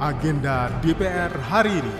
Agenda DPR hari ini.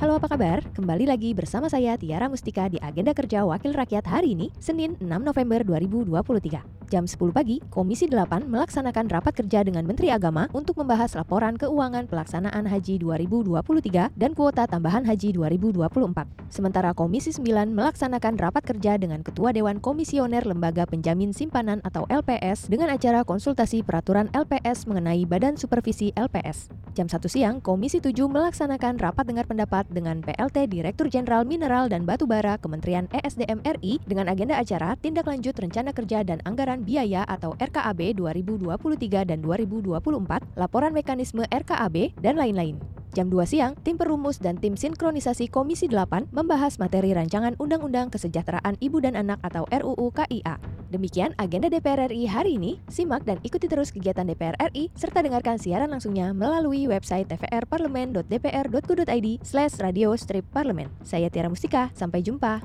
Halo apa kabar? Kembali lagi bersama saya Tiara Mustika di Agenda Kerja Wakil Rakyat hari ini, Senin 6 November 2023. Jam 10 pagi, Komisi 8 melaksanakan rapat kerja dengan Menteri Agama untuk membahas laporan keuangan pelaksanaan Haji 2023 dan kuota tambahan Haji 2024. Sementara Komisi 9 melaksanakan rapat kerja dengan Ketua Dewan Komisioner Lembaga Penjamin Simpanan atau LPS dengan acara konsultasi peraturan LPS mengenai Badan Supervisi LPS. Jam 1 siang, Komisi 7 melaksanakan rapat dengar pendapat dengan PLT Direktur Jenderal Mineral dan Batubara Kementerian ESDM RI dengan agenda acara Tindak Lanjut Rencana Kerja dan Anggaran Biaya atau RKAB 2023 dan 2024, laporan mekanisme RKAB, dan lain-lain. Jam 2 siang, tim perumus dan tim sinkronisasi Komisi 8 membahas materi rancangan Undang-Undang Kesejahteraan Ibu dan Anak atau RUU KIA. Demikian agenda DPR RI hari ini. Simak dan ikuti terus kegiatan DPR RI serta dengarkan siaran langsungnya melalui website tvrparlemen.dpr.go.id slash radio strip parlemen. Saya Tiara Mustika, sampai jumpa.